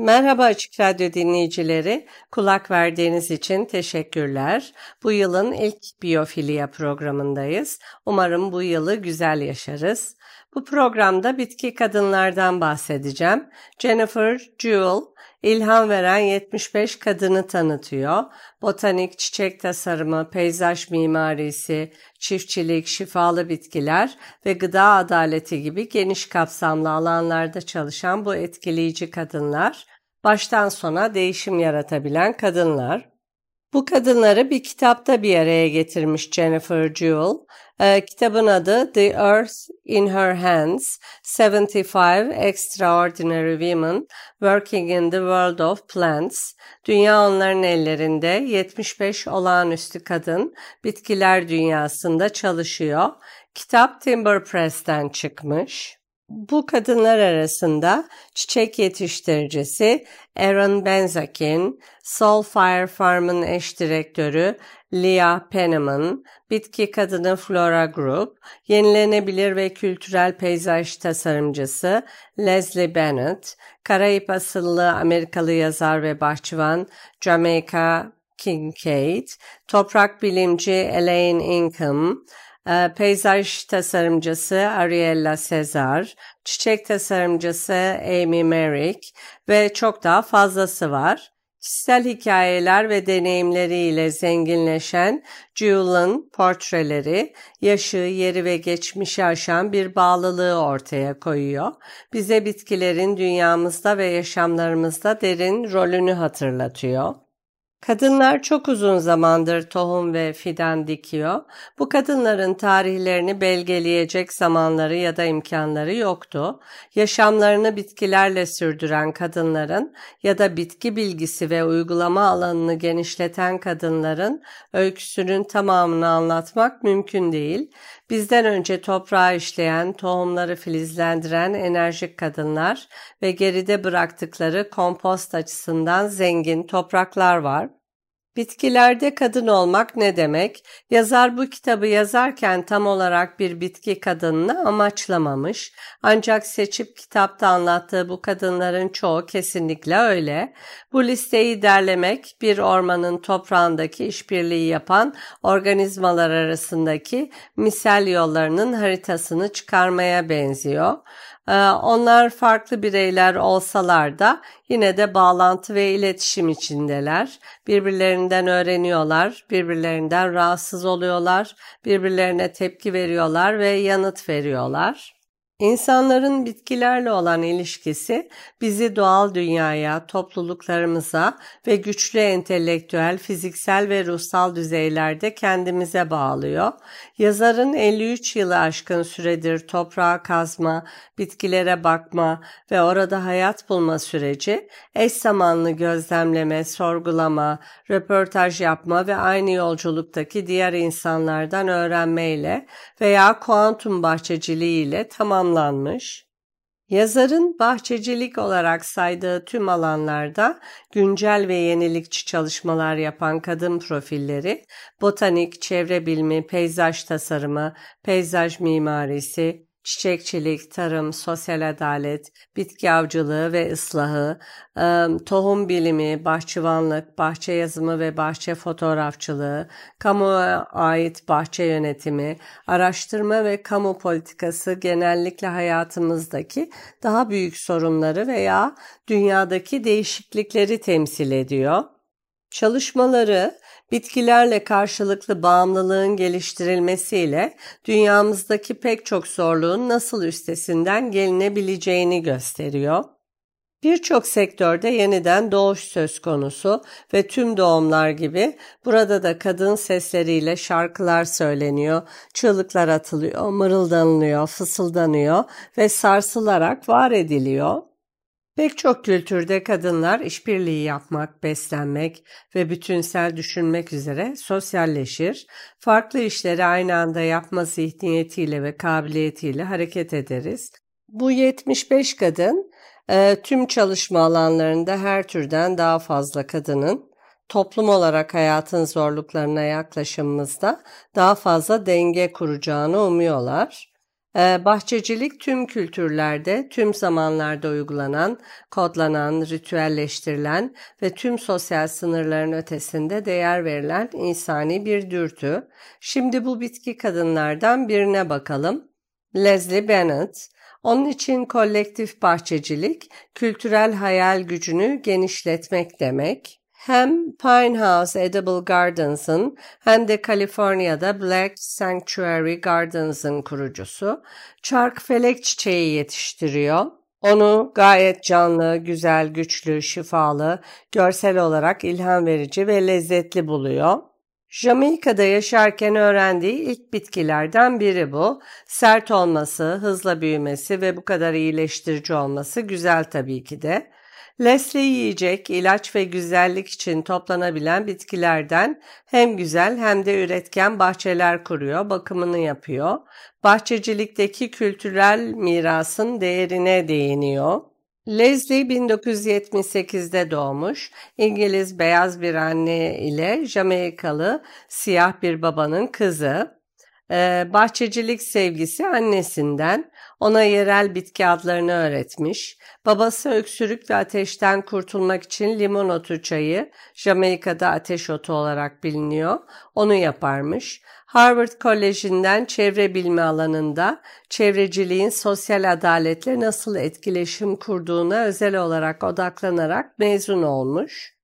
Merhaba Açık Radyo dinleyicileri. Kulak verdiğiniz için teşekkürler. Bu yılın ilk biyofilya programındayız. Umarım bu yılı güzel yaşarız. Bu programda bitki kadınlardan bahsedeceğim. Jennifer Jewell, ilham veren 75 kadını tanıtıyor. Botanik, çiçek tasarımı, peyzaj mimarisi, çiftçilik, şifalı bitkiler ve gıda adaleti gibi geniş kapsamlı alanlarda çalışan bu etkileyici kadınlar, baştan sona değişim yaratabilen kadınlar. Bu kadınları bir kitapta bir araya getirmiş Jennifer Jewell. Ee, kitabın adı The Earth in Her Hands, 75 Extraordinary Women Working in the World of Plants. Dünya onların ellerinde 75 olağanüstü kadın bitkiler dünyasında çalışıyor. Kitap Timber Press'ten çıkmış. Bu kadınlar arasında çiçek yetiştiricisi Aaron Benzakin, Soulfire Farm'ın eş direktörü Leah Penniman, bitki kadını Flora Group, yenilenebilir ve kültürel peyzaj tasarımcısı Leslie Bennett, Karayip asıllı Amerikalı yazar ve bahçıvan Jamaica Kincaid, toprak bilimci Elaine Ingham, e, peyzaj tasarımcısı Ariella Cesar, çiçek tasarımcısı Amy Merrick ve çok daha fazlası var. Kişisel hikayeler ve deneyimleriyle zenginleşen Jewel'ın portreleri, yaşı, yeri ve geçmişi aşan bir bağlılığı ortaya koyuyor. Bize bitkilerin dünyamızda ve yaşamlarımızda derin rolünü hatırlatıyor. Kadınlar çok uzun zamandır tohum ve fidan dikiyor. Bu kadınların tarihlerini belgeleyecek zamanları ya da imkanları yoktu. Yaşamlarını bitkilerle sürdüren kadınların ya da bitki bilgisi ve uygulama alanını genişleten kadınların öyküsünün tamamını anlatmak mümkün değil. Bizden önce toprağı işleyen, tohumları filizlendiren enerjik kadınlar ve geride bıraktıkları kompost açısından zengin topraklar var. Bitkilerde kadın olmak ne demek? Yazar bu kitabı yazarken tam olarak bir bitki kadınını amaçlamamış. Ancak seçip kitapta anlattığı bu kadınların çoğu kesinlikle öyle. Bu listeyi derlemek bir ormanın toprağındaki işbirliği yapan organizmalar arasındaki misal yollarının haritasını çıkarmaya benziyor. Ee, onlar farklı bireyler olsalar da yine de bağlantı ve iletişim içindeler. Birbirlerinden öğreniyorlar, birbirlerinden rahatsız oluyorlar, birbirlerine tepki veriyorlar ve yanıt veriyorlar. İnsanların bitkilerle olan ilişkisi bizi doğal dünyaya, topluluklarımıza ve güçlü entelektüel, fiziksel ve ruhsal düzeylerde kendimize bağlıyor. Yazarın 53 yılı aşkın süredir toprağa kazma, bitkilere bakma ve orada hayat bulma süreci, eş zamanlı gözlemleme, sorgulama, röportaj yapma ve aynı yolculuktaki diğer insanlardan öğrenmeyle veya kuantum bahçeciliği ile tamamlanmış. Yazarın bahçecilik olarak saydığı tüm alanlarda güncel ve yenilikçi çalışmalar yapan kadın profilleri, botanik, çevre bilimi, peyzaj tasarımı, peyzaj mimarisi, çiçekçilik, tarım, sosyal adalet, bitki avcılığı ve ıslahı, tohum bilimi, bahçıvanlık, bahçe yazımı ve bahçe fotoğrafçılığı, kamuya ait bahçe yönetimi, araştırma ve kamu politikası genellikle hayatımızdaki daha büyük sorunları veya dünyadaki değişiklikleri temsil ediyor. Çalışmaları bitkilerle karşılıklı bağımlılığın geliştirilmesiyle dünyamızdaki pek çok zorluğun nasıl üstesinden gelinebileceğini gösteriyor. Birçok sektörde yeniden doğuş söz konusu ve tüm doğumlar gibi burada da kadın sesleriyle şarkılar söyleniyor, çığlıklar atılıyor, mırıldanılıyor, fısıldanıyor ve sarsılarak var ediliyor. Pek çok kültürde kadınlar işbirliği yapmak, beslenmek ve bütünsel düşünmek üzere sosyalleşir, farklı işleri aynı anda yapma zihniyetiyle ve kabiliyetiyle hareket ederiz. Bu 75 kadın e, tüm çalışma alanlarında her türden daha fazla kadının toplum olarak hayatın zorluklarına yaklaşımımızda daha fazla denge kuracağını umuyorlar. Ee, bahçecilik tüm kültürlerde, tüm zamanlarda uygulanan, kodlanan, ritüelleştirilen ve tüm sosyal sınırların ötesinde değer verilen insani bir dürtü. Şimdi bu bitki kadınlardan birine bakalım. Leslie Bennett, onun için kolektif bahçecilik, kültürel hayal gücünü genişletmek demek hem Pinehouse Edible Gardens'ın hem de Kaliforniya'da Black Sanctuary Gardens'ın kurucusu. Çark felek çiçeği yetiştiriyor. Onu gayet canlı, güzel, güçlü, şifalı, görsel olarak ilham verici ve lezzetli buluyor. Jamaika'da yaşarken öğrendiği ilk bitkilerden biri bu. Sert olması, hızla büyümesi ve bu kadar iyileştirici olması güzel tabii ki de. Leslie yiyecek, ilaç ve güzellik için toplanabilen bitkilerden hem güzel hem de üretken bahçeler kuruyor, bakımını yapıyor. Bahçecilikteki kültürel mirasın değerine değiniyor. Leslie 1978'de doğmuş. İngiliz beyaz bir anne ile Jamaikalı siyah bir babanın kızı. Ee, bahçecilik sevgisi annesinden. Ona yerel bitki adlarını öğretmiş. Babası öksürük ve ateşten kurtulmak için limon otu çayı, Jamaika'da ateş otu olarak biliniyor, onu yaparmış. Harvard Koleji'nden çevre bilimi alanında çevreciliğin sosyal adaletle nasıl etkileşim kurduğuna özel olarak odaklanarak mezun olmuş.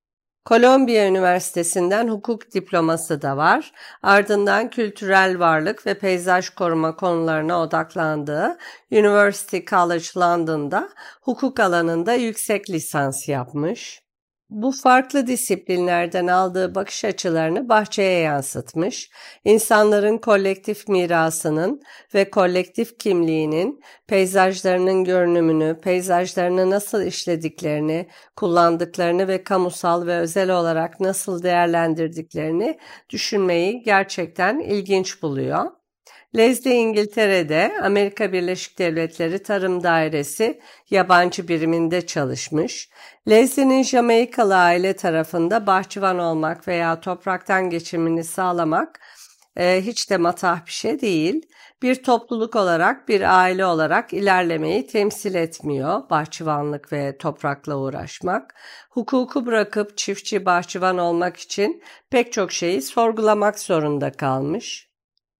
Kolombiya Üniversitesi'nden hukuk diploması da var. Ardından kültürel varlık ve peyzaj koruma konularına odaklandığı University College London'da hukuk alanında yüksek lisans yapmış. Bu farklı disiplinlerden aldığı bakış açılarını bahçeye yansıtmış, insanların kolektif mirasının ve kolektif kimliğinin peyzajlarının görünümünü, peyzajlarını nasıl işlediklerini, kullandıklarını ve kamusal ve özel olarak nasıl değerlendirdiklerini düşünmeyi gerçekten ilginç buluyor. Leslie İngiltere'de Amerika Birleşik Devletleri Tarım Dairesi yabancı biriminde çalışmış. Leslie'nin Jamaikalı aile tarafında bahçıvan olmak veya topraktan geçimini sağlamak e, hiç de matah bir şey değil. Bir topluluk olarak, bir aile olarak ilerlemeyi temsil etmiyor bahçıvanlık ve toprakla uğraşmak. Hukuku bırakıp çiftçi bahçıvan olmak için pek çok şeyi sorgulamak zorunda kalmış.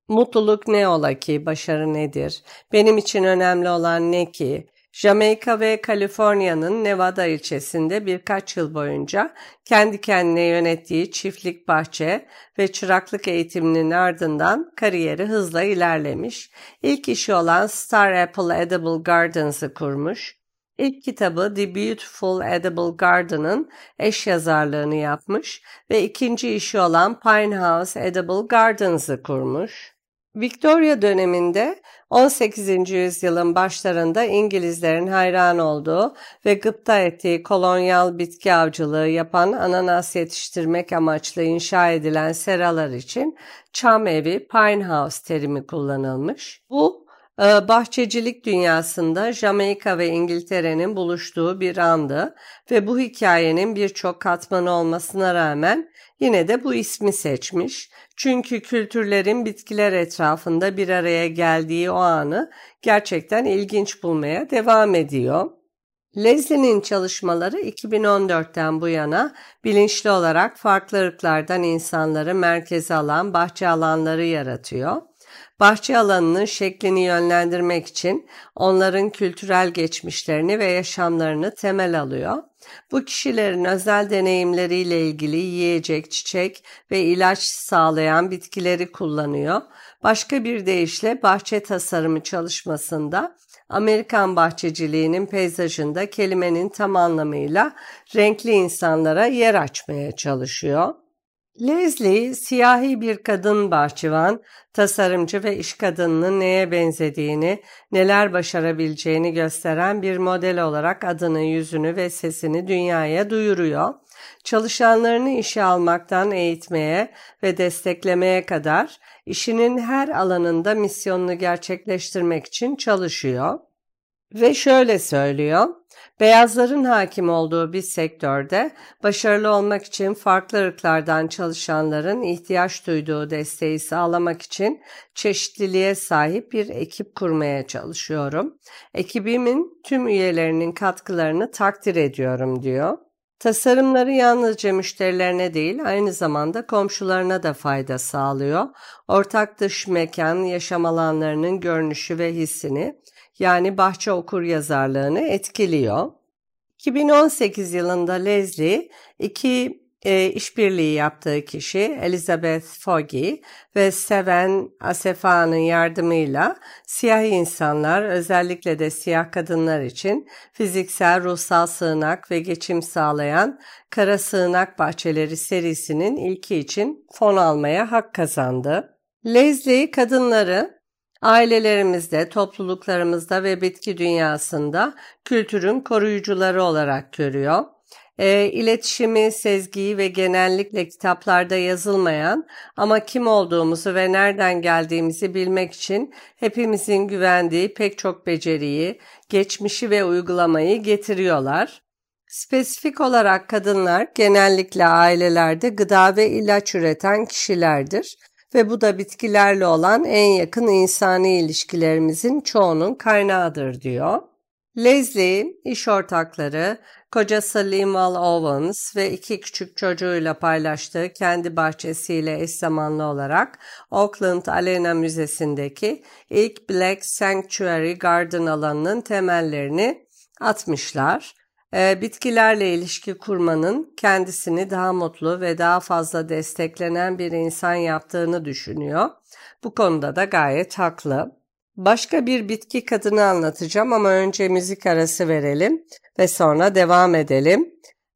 Mutluluk ne ola ki, başarı nedir? Benim için önemli olan ne ki? Jamaika ve Kaliforniya'nın Nevada ilçesinde birkaç yıl boyunca kendi kendine yönettiği çiftlik bahçe ve çıraklık eğitiminin ardından kariyeri hızla ilerlemiş. İlk işi olan Star Apple Edible Gardens'ı kurmuş. İlk kitabı The Beautiful Edible Garden'ın eş yazarlığını yapmış ve ikinci işi olan Pinehouse Edible Gardens'ı kurmuş. Victoria döneminde 18. yüzyılın başlarında İngilizlerin hayran olduğu ve gıpta ettiği kolonyal bitki avcılığı yapan ananas yetiştirmek amaçlı inşa edilen seralar için çam evi pine house terimi kullanılmış. Bu bahçecilik dünyasında Jamaika ve İngiltere'nin buluştuğu bir andı ve bu hikayenin birçok katmanı olmasına rağmen yine de bu ismi seçmiş çünkü kültürlerin bitkiler etrafında bir araya geldiği o anı gerçekten ilginç bulmaya devam ediyor. Leslie'nin çalışmaları 2014'ten bu yana bilinçli olarak farklı ırklardan insanları merkeze alan bahçe alanları yaratıyor. Bahçe alanının şeklini yönlendirmek için onların kültürel geçmişlerini ve yaşamlarını temel alıyor. Bu kişilerin özel deneyimleriyle ilgili yiyecek, çiçek ve ilaç sağlayan bitkileri kullanıyor. Başka bir deyişle bahçe tasarımı çalışmasında Amerikan bahçeciliğinin peyzajında kelimenin tam anlamıyla renkli insanlara yer açmaya çalışıyor. Leslie, siyahi bir kadın bahçıvan, tasarımcı ve iş kadınının neye benzediğini, neler başarabileceğini gösteren bir model olarak adını, yüzünü ve sesini dünyaya duyuruyor. Çalışanlarını işe almaktan eğitmeye ve desteklemeye kadar işinin her alanında misyonunu gerçekleştirmek için çalışıyor. Ve şöyle söylüyor, beyazların hakim olduğu bir sektörde başarılı olmak için farklı ırklardan çalışanların ihtiyaç duyduğu desteği sağlamak için çeşitliliğe sahip bir ekip kurmaya çalışıyorum. Ekibimin tüm üyelerinin katkılarını takdir ediyorum diyor. Tasarımları yalnızca müşterilerine değil aynı zamanda komşularına da fayda sağlıyor. Ortak dış mekan yaşam alanlarının görünüşü ve hissini yani bahçe okur yazarlığını etkiliyor. 2018 yılında Leslie iki e, işbirliği yaptığı kişi Elizabeth Foggy ve Seven Asefa'nın yardımıyla siyah insanlar özellikle de siyah kadınlar için fiziksel ruhsal sığınak ve geçim sağlayan Kara Sığınak Bahçeleri serisinin ilki için fon almaya hak kazandı. Leslie kadınları ailelerimizde, topluluklarımızda ve bitki dünyasında kültürün koruyucuları olarak görüyor e, iletişimi, sezgiyi ve genellikle kitaplarda yazılmayan ama kim olduğumuzu ve nereden geldiğimizi bilmek için hepimizin güvendiği pek çok beceriyi, geçmişi ve uygulamayı getiriyorlar. Spesifik olarak kadınlar genellikle ailelerde gıda ve ilaç üreten kişilerdir ve bu da bitkilerle olan en yakın insani ilişkilerimizin çoğunun kaynağıdır diyor. Leslie, iş ortakları, kocası Limal Owens ve iki küçük çocuğuyla paylaştığı kendi bahçesiyle eş zamanlı olarak Oakland Alena Müzesi'ndeki ilk Black Sanctuary Garden alanının temellerini atmışlar. Ee, bitkilerle ilişki kurmanın kendisini daha mutlu ve daha fazla desteklenen bir insan yaptığını düşünüyor. Bu konuda da gayet haklı. Başka bir bitki kadını anlatacağım ama önce müzik arası verelim ve sonra devam edelim.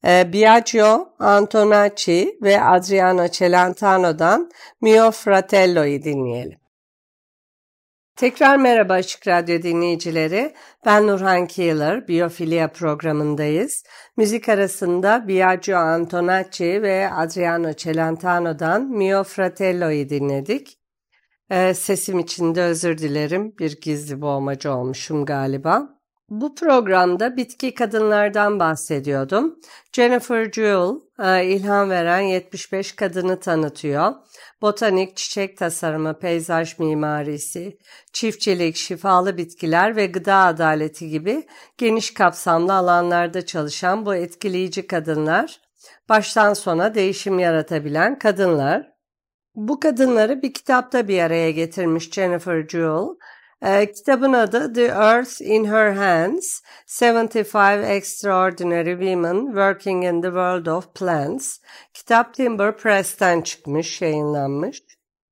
E, Biagio Antonacci ve Adriano Celentano'dan Mio Fratello'yu dinleyelim. Tekrar merhaba Açık Radyo dinleyicileri. Ben Nurhan Keeler, Biyofilia programındayız. Müzik arasında Biagio Antonacci ve Adriano Celentano'dan Mio Fratello'yu dinledik. Ee, sesim için de özür dilerim. Bir gizli boğmacı olmuşum galiba. Bu programda bitki kadınlardan bahsediyordum. Jennifer Jewell e, ilham veren 75 kadını tanıtıyor. Botanik, çiçek tasarımı, peyzaj mimarisi, çiftçilik, şifalı bitkiler ve gıda adaleti gibi geniş kapsamlı alanlarda çalışan bu etkileyici kadınlar, baştan sona değişim yaratabilen kadınlar. Bu kadınları bir kitapta bir araya getirmiş Jennifer Jewell. E, kitabın adı The Earth in Her Hands, 75 Extraordinary Women Working in the World of Plants. Kitap Timber Press'ten çıkmış, yayınlanmış.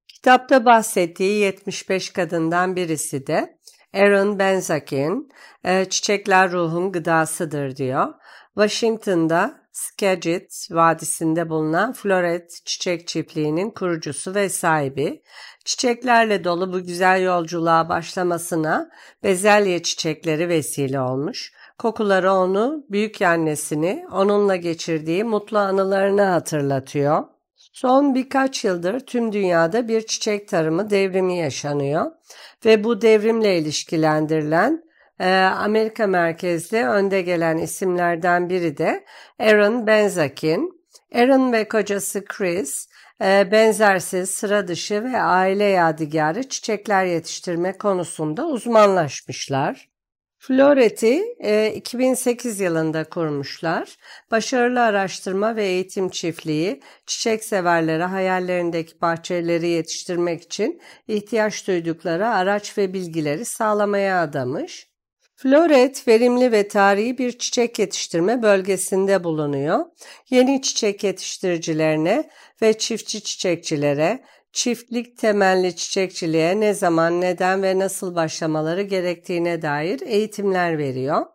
Kitapta bahsettiği 75 kadından birisi de Erin Benzakin, e, Çiçekler Ruhun Gıdasıdır diyor. Washington'da Skagit Vadisi'nde bulunan Floret Çiçek Çiftliği'nin kurucusu ve sahibi, çiçeklerle dolu bu güzel yolculuğa başlamasına bezelye çiçekleri vesile olmuş. Kokuları onu, büyük annesini, onunla geçirdiği mutlu anılarını hatırlatıyor. Son birkaç yıldır tüm dünyada bir çiçek tarımı devrimi yaşanıyor ve bu devrimle ilişkilendirilen e, Amerika merkezli önde gelen isimlerden biri de Aaron Benzakin. Aaron ve kocası Chris benzersiz, sıra dışı ve aile yadigarı çiçekler yetiştirme konusunda uzmanlaşmışlar. Floret'i e, 2008 yılında kurmuşlar. Başarılı araştırma ve eğitim çiftliği çiçek severlere hayallerindeki bahçeleri yetiştirmek için ihtiyaç duydukları araç ve bilgileri sağlamaya adamış. Floret verimli ve tarihi bir çiçek yetiştirme bölgesinde bulunuyor. Yeni çiçek yetiştiricilerine ve çiftçi çiçekçilere çiftlik temelli çiçekçiliğe ne zaman, neden ve nasıl başlamaları gerektiğine dair eğitimler veriyor.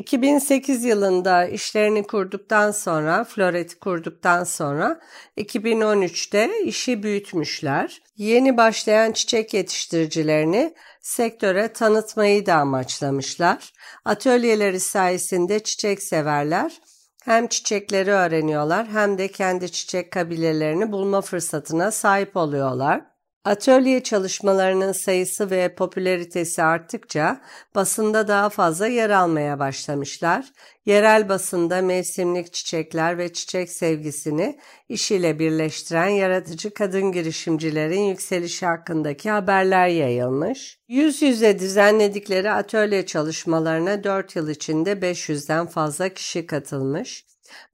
2008 yılında işlerini kurduktan sonra, Floret'i kurduktan sonra 2013'te işi büyütmüşler. Yeni başlayan çiçek yetiştiricilerini sektöre tanıtmayı da amaçlamışlar. Atölyeleri sayesinde çiçek severler hem çiçekleri öğreniyorlar hem de kendi çiçek kabilelerini bulma fırsatına sahip oluyorlar. Atölye çalışmalarının sayısı ve popülaritesi arttıkça basında daha fazla yer almaya başlamışlar. Yerel basında mevsimlik çiçekler ve çiçek sevgisini işiyle birleştiren yaratıcı kadın girişimcilerin yükselişi hakkındaki haberler yayılmış. Yüz yüze düzenledikleri atölye çalışmalarına 4 yıl içinde 500'den fazla kişi katılmış.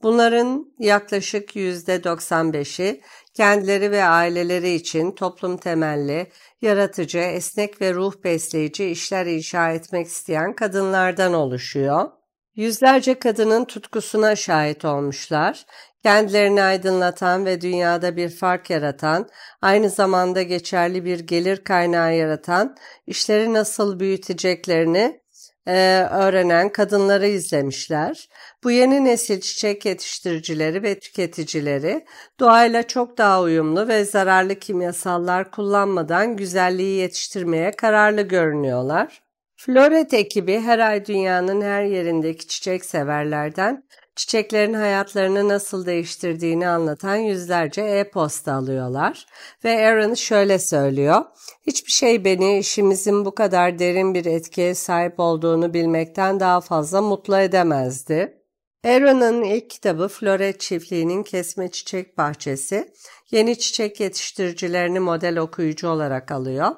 Bunların yaklaşık %95'i kendileri ve aileleri için toplum temelli, yaratıcı, esnek ve ruh besleyici işler inşa etmek isteyen kadınlardan oluşuyor. Yüzlerce kadının tutkusuna şahit olmuşlar. Kendilerini aydınlatan ve dünyada bir fark yaratan, aynı zamanda geçerli bir gelir kaynağı yaratan, işleri nasıl büyüteceklerini e, öğrenen kadınları izlemişler. Bu yeni nesil çiçek yetiştiricileri ve tüketicileri doğayla çok daha uyumlu ve zararlı kimyasallar kullanmadan güzelliği yetiştirmeye kararlı görünüyorlar. Floret ekibi her ay dünyanın her yerindeki çiçek severlerden çiçeklerin hayatlarını nasıl değiştirdiğini anlatan yüzlerce e-posta alıyorlar. Ve Aaron şöyle söylüyor. Hiçbir şey beni işimizin bu kadar derin bir etkiye sahip olduğunu bilmekten daha fazla mutlu edemezdi. Aaron'ın ilk kitabı Floret Çiftliği'nin Kesme Çiçek Bahçesi, yeni çiçek yetiştiricilerini model okuyucu olarak alıyor.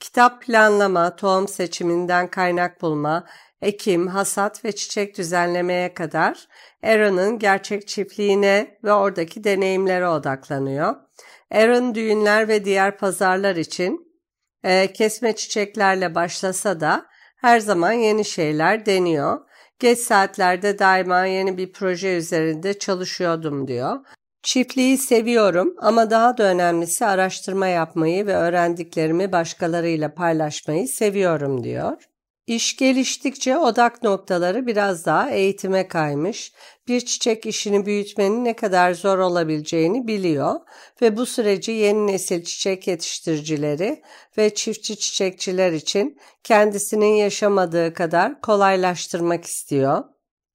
Kitap planlama, tohum seçiminden kaynak bulma, ekim, hasat ve çiçek düzenlemeye kadar Aaron'ın gerçek çiftliğine ve oradaki deneyimlere odaklanıyor. Aaron düğünler ve diğer pazarlar için e, kesme çiçeklerle başlasa da her zaman yeni şeyler deniyor. Geç saatlerde daima yeni bir proje üzerinde çalışıyordum diyor. Çiftliği seviyorum ama daha da önemlisi araştırma yapmayı ve öğrendiklerimi başkalarıyla paylaşmayı seviyorum diyor. İş geliştikçe odak noktaları biraz daha eğitime kaymış. Bir çiçek işini büyütmenin ne kadar zor olabileceğini biliyor ve bu süreci yeni nesil çiçek yetiştiricileri ve çiftçi çiçekçiler için kendisinin yaşamadığı kadar kolaylaştırmak istiyor.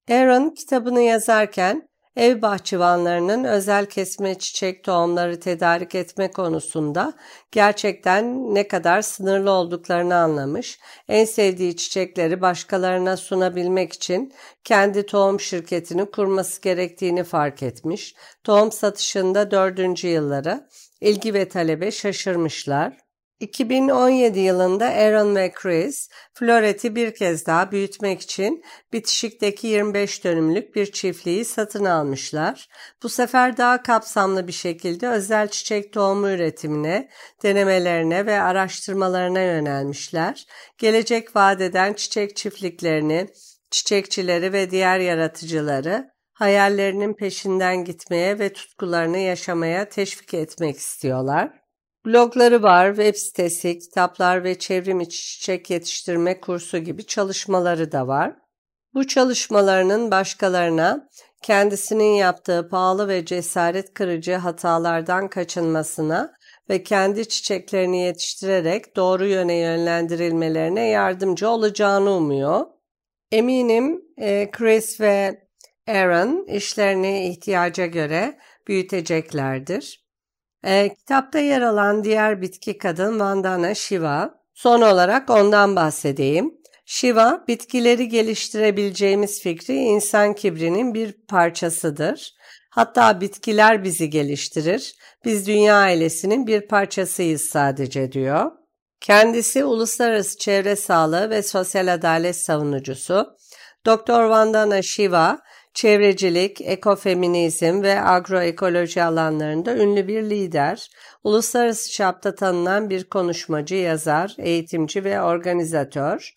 Aaron kitabını yazarken ev bahçıvanlarının özel kesme çiçek tohumları tedarik etme konusunda gerçekten ne kadar sınırlı olduklarını anlamış. En sevdiği çiçekleri başkalarına sunabilmek için kendi tohum şirketini kurması gerektiğini fark etmiş. Tohum satışında dördüncü yılları ilgi ve talebe şaşırmışlar. 2017 yılında Aaron ve Chris, Floret'i bir kez daha büyütmek için bitişikteki 25 dönümlük bir çiftliği satın almışlar. Bu sefer daha kapsamlı bir şekilde özel çiçek tohumu üretimine, denemelerine ve araştırmalarına yönelmişler. Gelecek vadeden çiçek çiftliklerini, çiçekçileri ve diğer yaratıcıları hayallerinin peşinden gitmeye ve tutkularını yaşamaya teşvik etmek istiyorlar. Blogları var, web sitesi, kitaplar ve çevrim içi çiçek yetiştirme kursu gibi çalışmaları da var. Bu çalışmalarının başkalarına kendisinin yaptığı pahalı ve cesaret kırıcı hatalardan kaçınmasına ve kendi çiçeklerini yetiştirerek doğru yöne yönlendirilmelerine yardımcı olacağını umuyor. Eminim e, Chris ve Aaron işlerini ihtiyaca göre büyüteceklerdir. E, kitapta yer alan diğer bitki kadın Vandana Shiva. Son olarak ondan bahsedeyim. Shiva, bitkileri geliştirebileceğimiz fikri insan kibrinin bir parçasıdır. Hatta bitkiler bizi geliştirir. Biz dünya ailesinin bir parçasıyız sadece diyor. Kendisi uluslararası çevre sağlığı ve sosyal adalet savunucusu. Dr. Vandana Shiva, çevrecilik, ekofeminizm ve agroekoloji alanlarında ünlü bir lider, uluslararası çapta tanınan bir konuşmacı, yazar, eğitimci ve organizatör.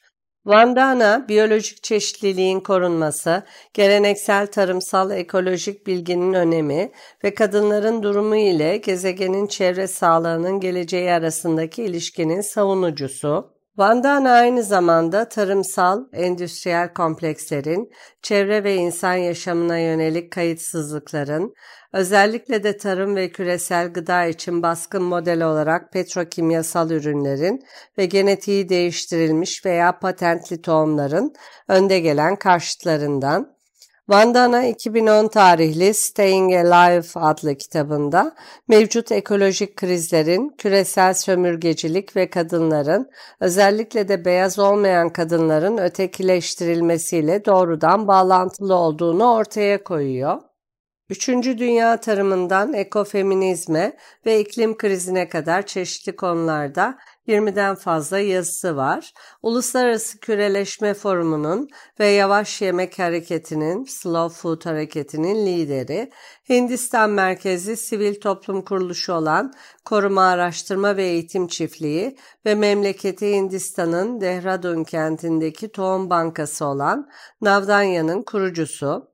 Vandana, biyolojik çeşitliliğin korunması, geleneksel tarımsal ekolojik bilginin önemi ve kadınların durumu ile gezegenin çevre sağlığının geleceği arasındaki ilişkinin savunucusu. Vandana aynı zamanda tarımsal, endüstriyel komplekslerin, çevre ve insan yaşamına yönelik kayıtsızlıkların, özellikle de tarım ve küresel gıda için baskın model olarak petrokimyasal ürünlerin ve genetiği değiştirilmiş veya patentli tohumların önde gelen karşıtlarından, Vandana 2010 tarihli Staying Alive adlı kitabında mevcut ekolojik krizlerin, küresel sömürgecilik ve kadınların, özellikle de beyaz olmayan kadınların ötekileştirilmesiyle doğrudan bağlantılı olduğunu ortaya koyuyor. Üçüncü dünya tarımından ekofeminizme ve iklim krizine kadar çeşitli konularda 20'den fazla yazısı var. Uluslararası Küreleşme Forumu'nun ve Yavaş Yemek Hareketi'nin, Slow Food Hareketi'nin lideri, Hindistan merkezli sivil toplum kuruluşu olan Koruma Araştırma ve Eğitim Çiftliği ve memleketi Hindistan'ın Dehradun kentindeki tohum bankası olan Navdanya'nın kurucusu.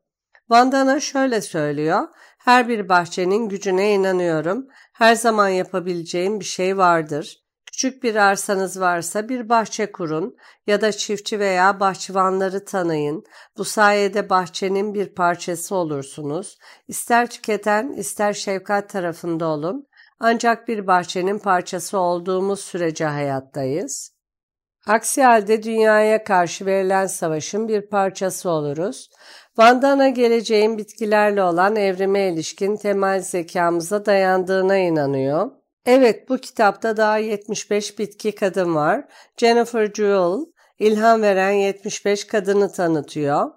Vandana şöyle söylüyor, her bir bahçenin gücüne inanıyorum, her zaman yapabileceğim bir şey vardır. Küçük bir arsanız varsa bir bahçe kurun ya da çiftçi veya bahçıvanları tanıyın. Bu sayede bahçenin bir parçası olursunuz. İster tüketen ister şefkat tarafında olun. Ancak bir bahçenin parçası olduğumuz sürece hayattayız. Aksi halde dünyaya karşı verilen savaşın bir parçası oluruz. Vandana geleceğin bitkilerle olan evrime ilişkin temel zekamıza dayandığına inanıyor. Evet bu kitapta daha 75 bitki kadın var. Jennifer Jewell ilham veren 75 kadını tanıtıyor.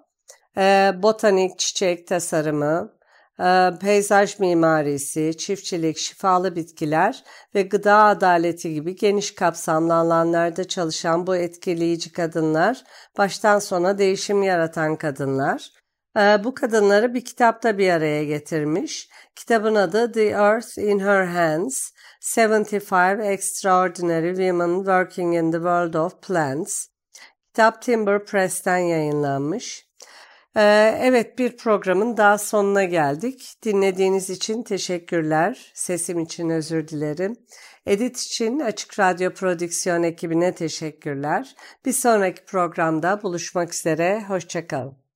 Ee, botanik, çiçek tasarımı, e, peyzaj mimarisi, çiftçilik, şifalı bitkiler ve gıda adaleti gibi geniş kapsamlı alanlarda çalışan bu etkileyici kadınlar, baştan sona değişim yaratan kadınlar. Ee, bu kadınları bir kitapta bir araya getirmiş. Kitabın adı The Earth in Her Hands, 75 Extraordinary Women Working in the World of Plants. Kitap Timber Press'ten yayınlanmış. Ee, evet bir programın daha sonuna geldik. Dinlediğiniz için teşekkürler. Sesim için özür dilerim. Edit için Açık Radyo Prodüksiyon ekibine teşekkürler. Bir sonraki programda buluşmak üzere. Hoşçakalın.